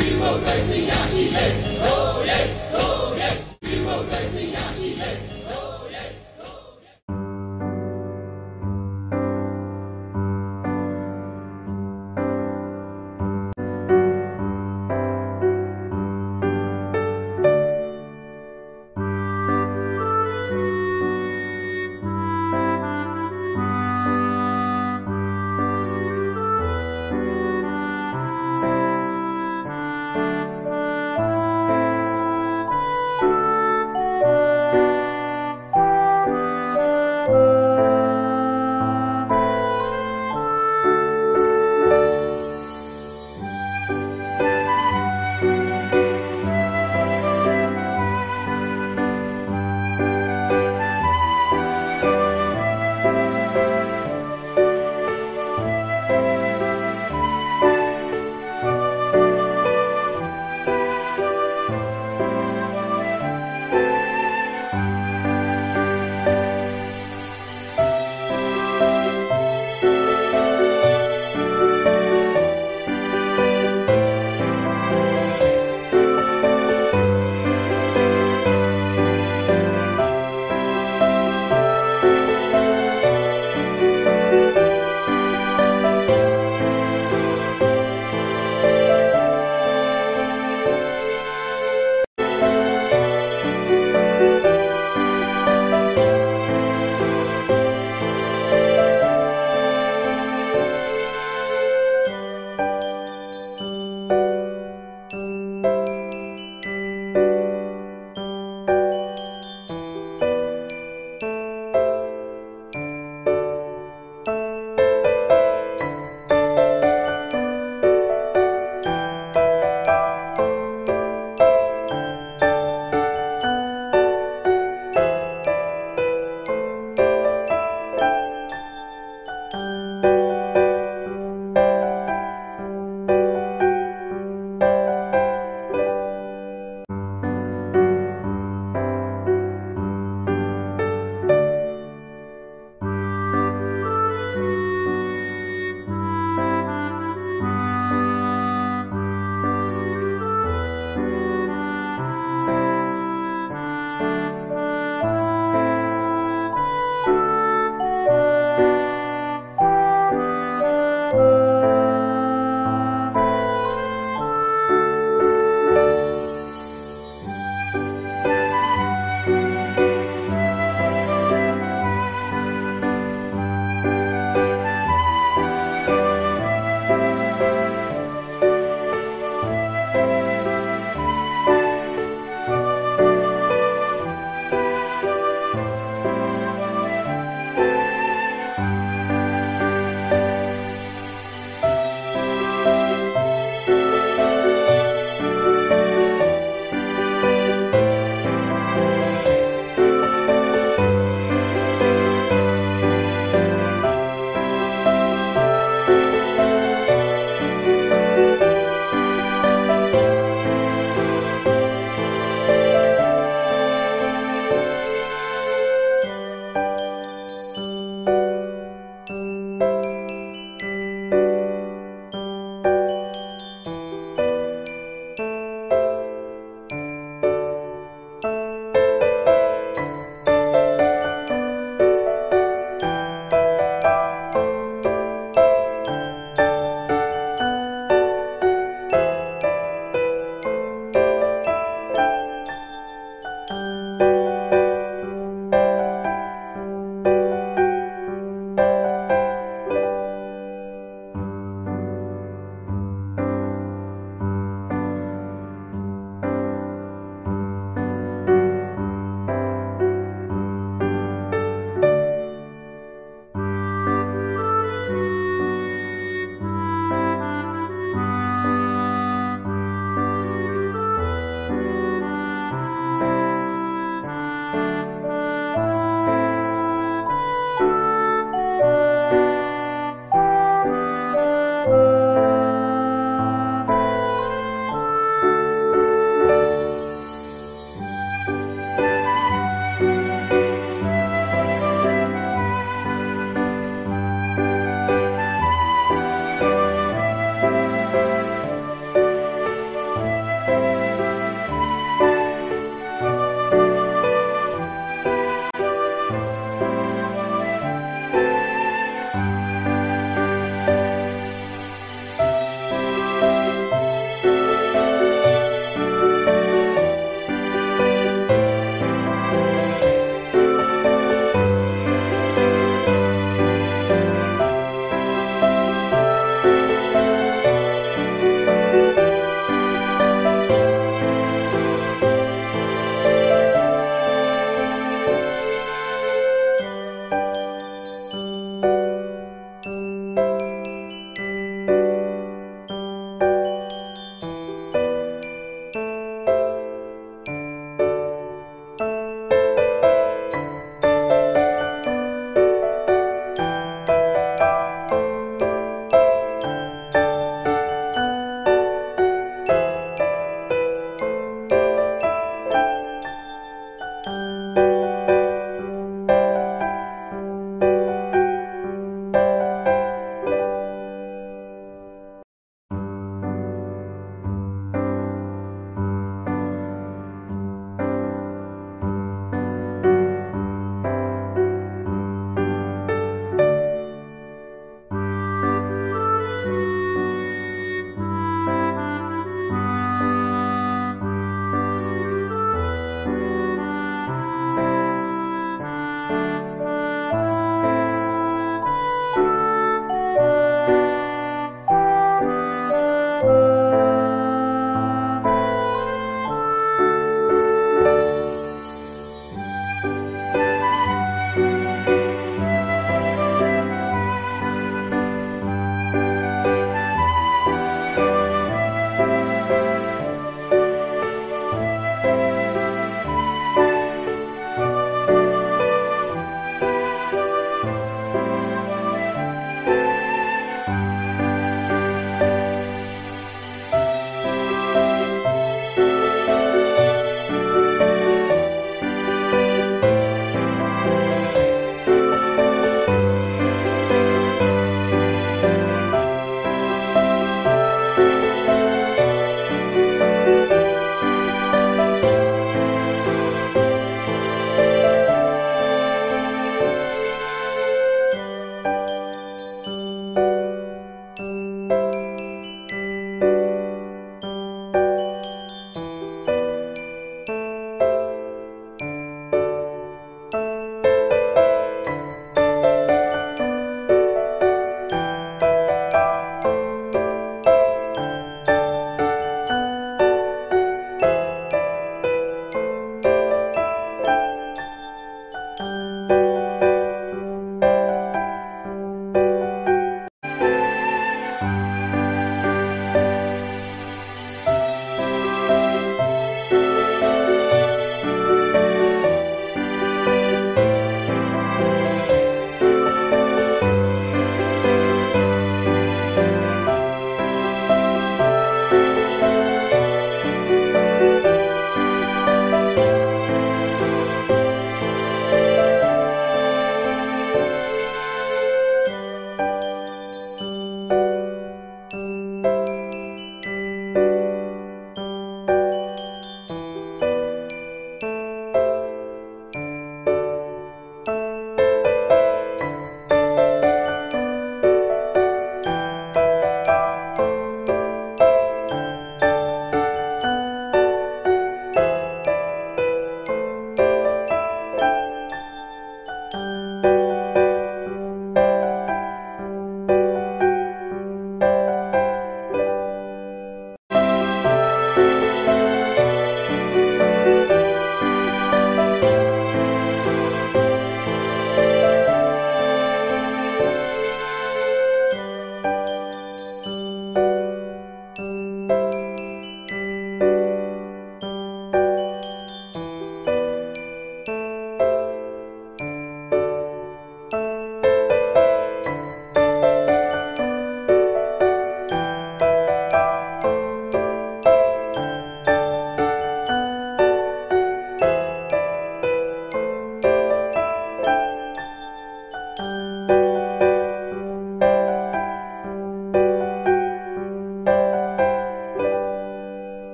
ဒီမိုကရေစီရရှိရေးဟိုးရေးဟိုးရေးဒီမိုကရေစီ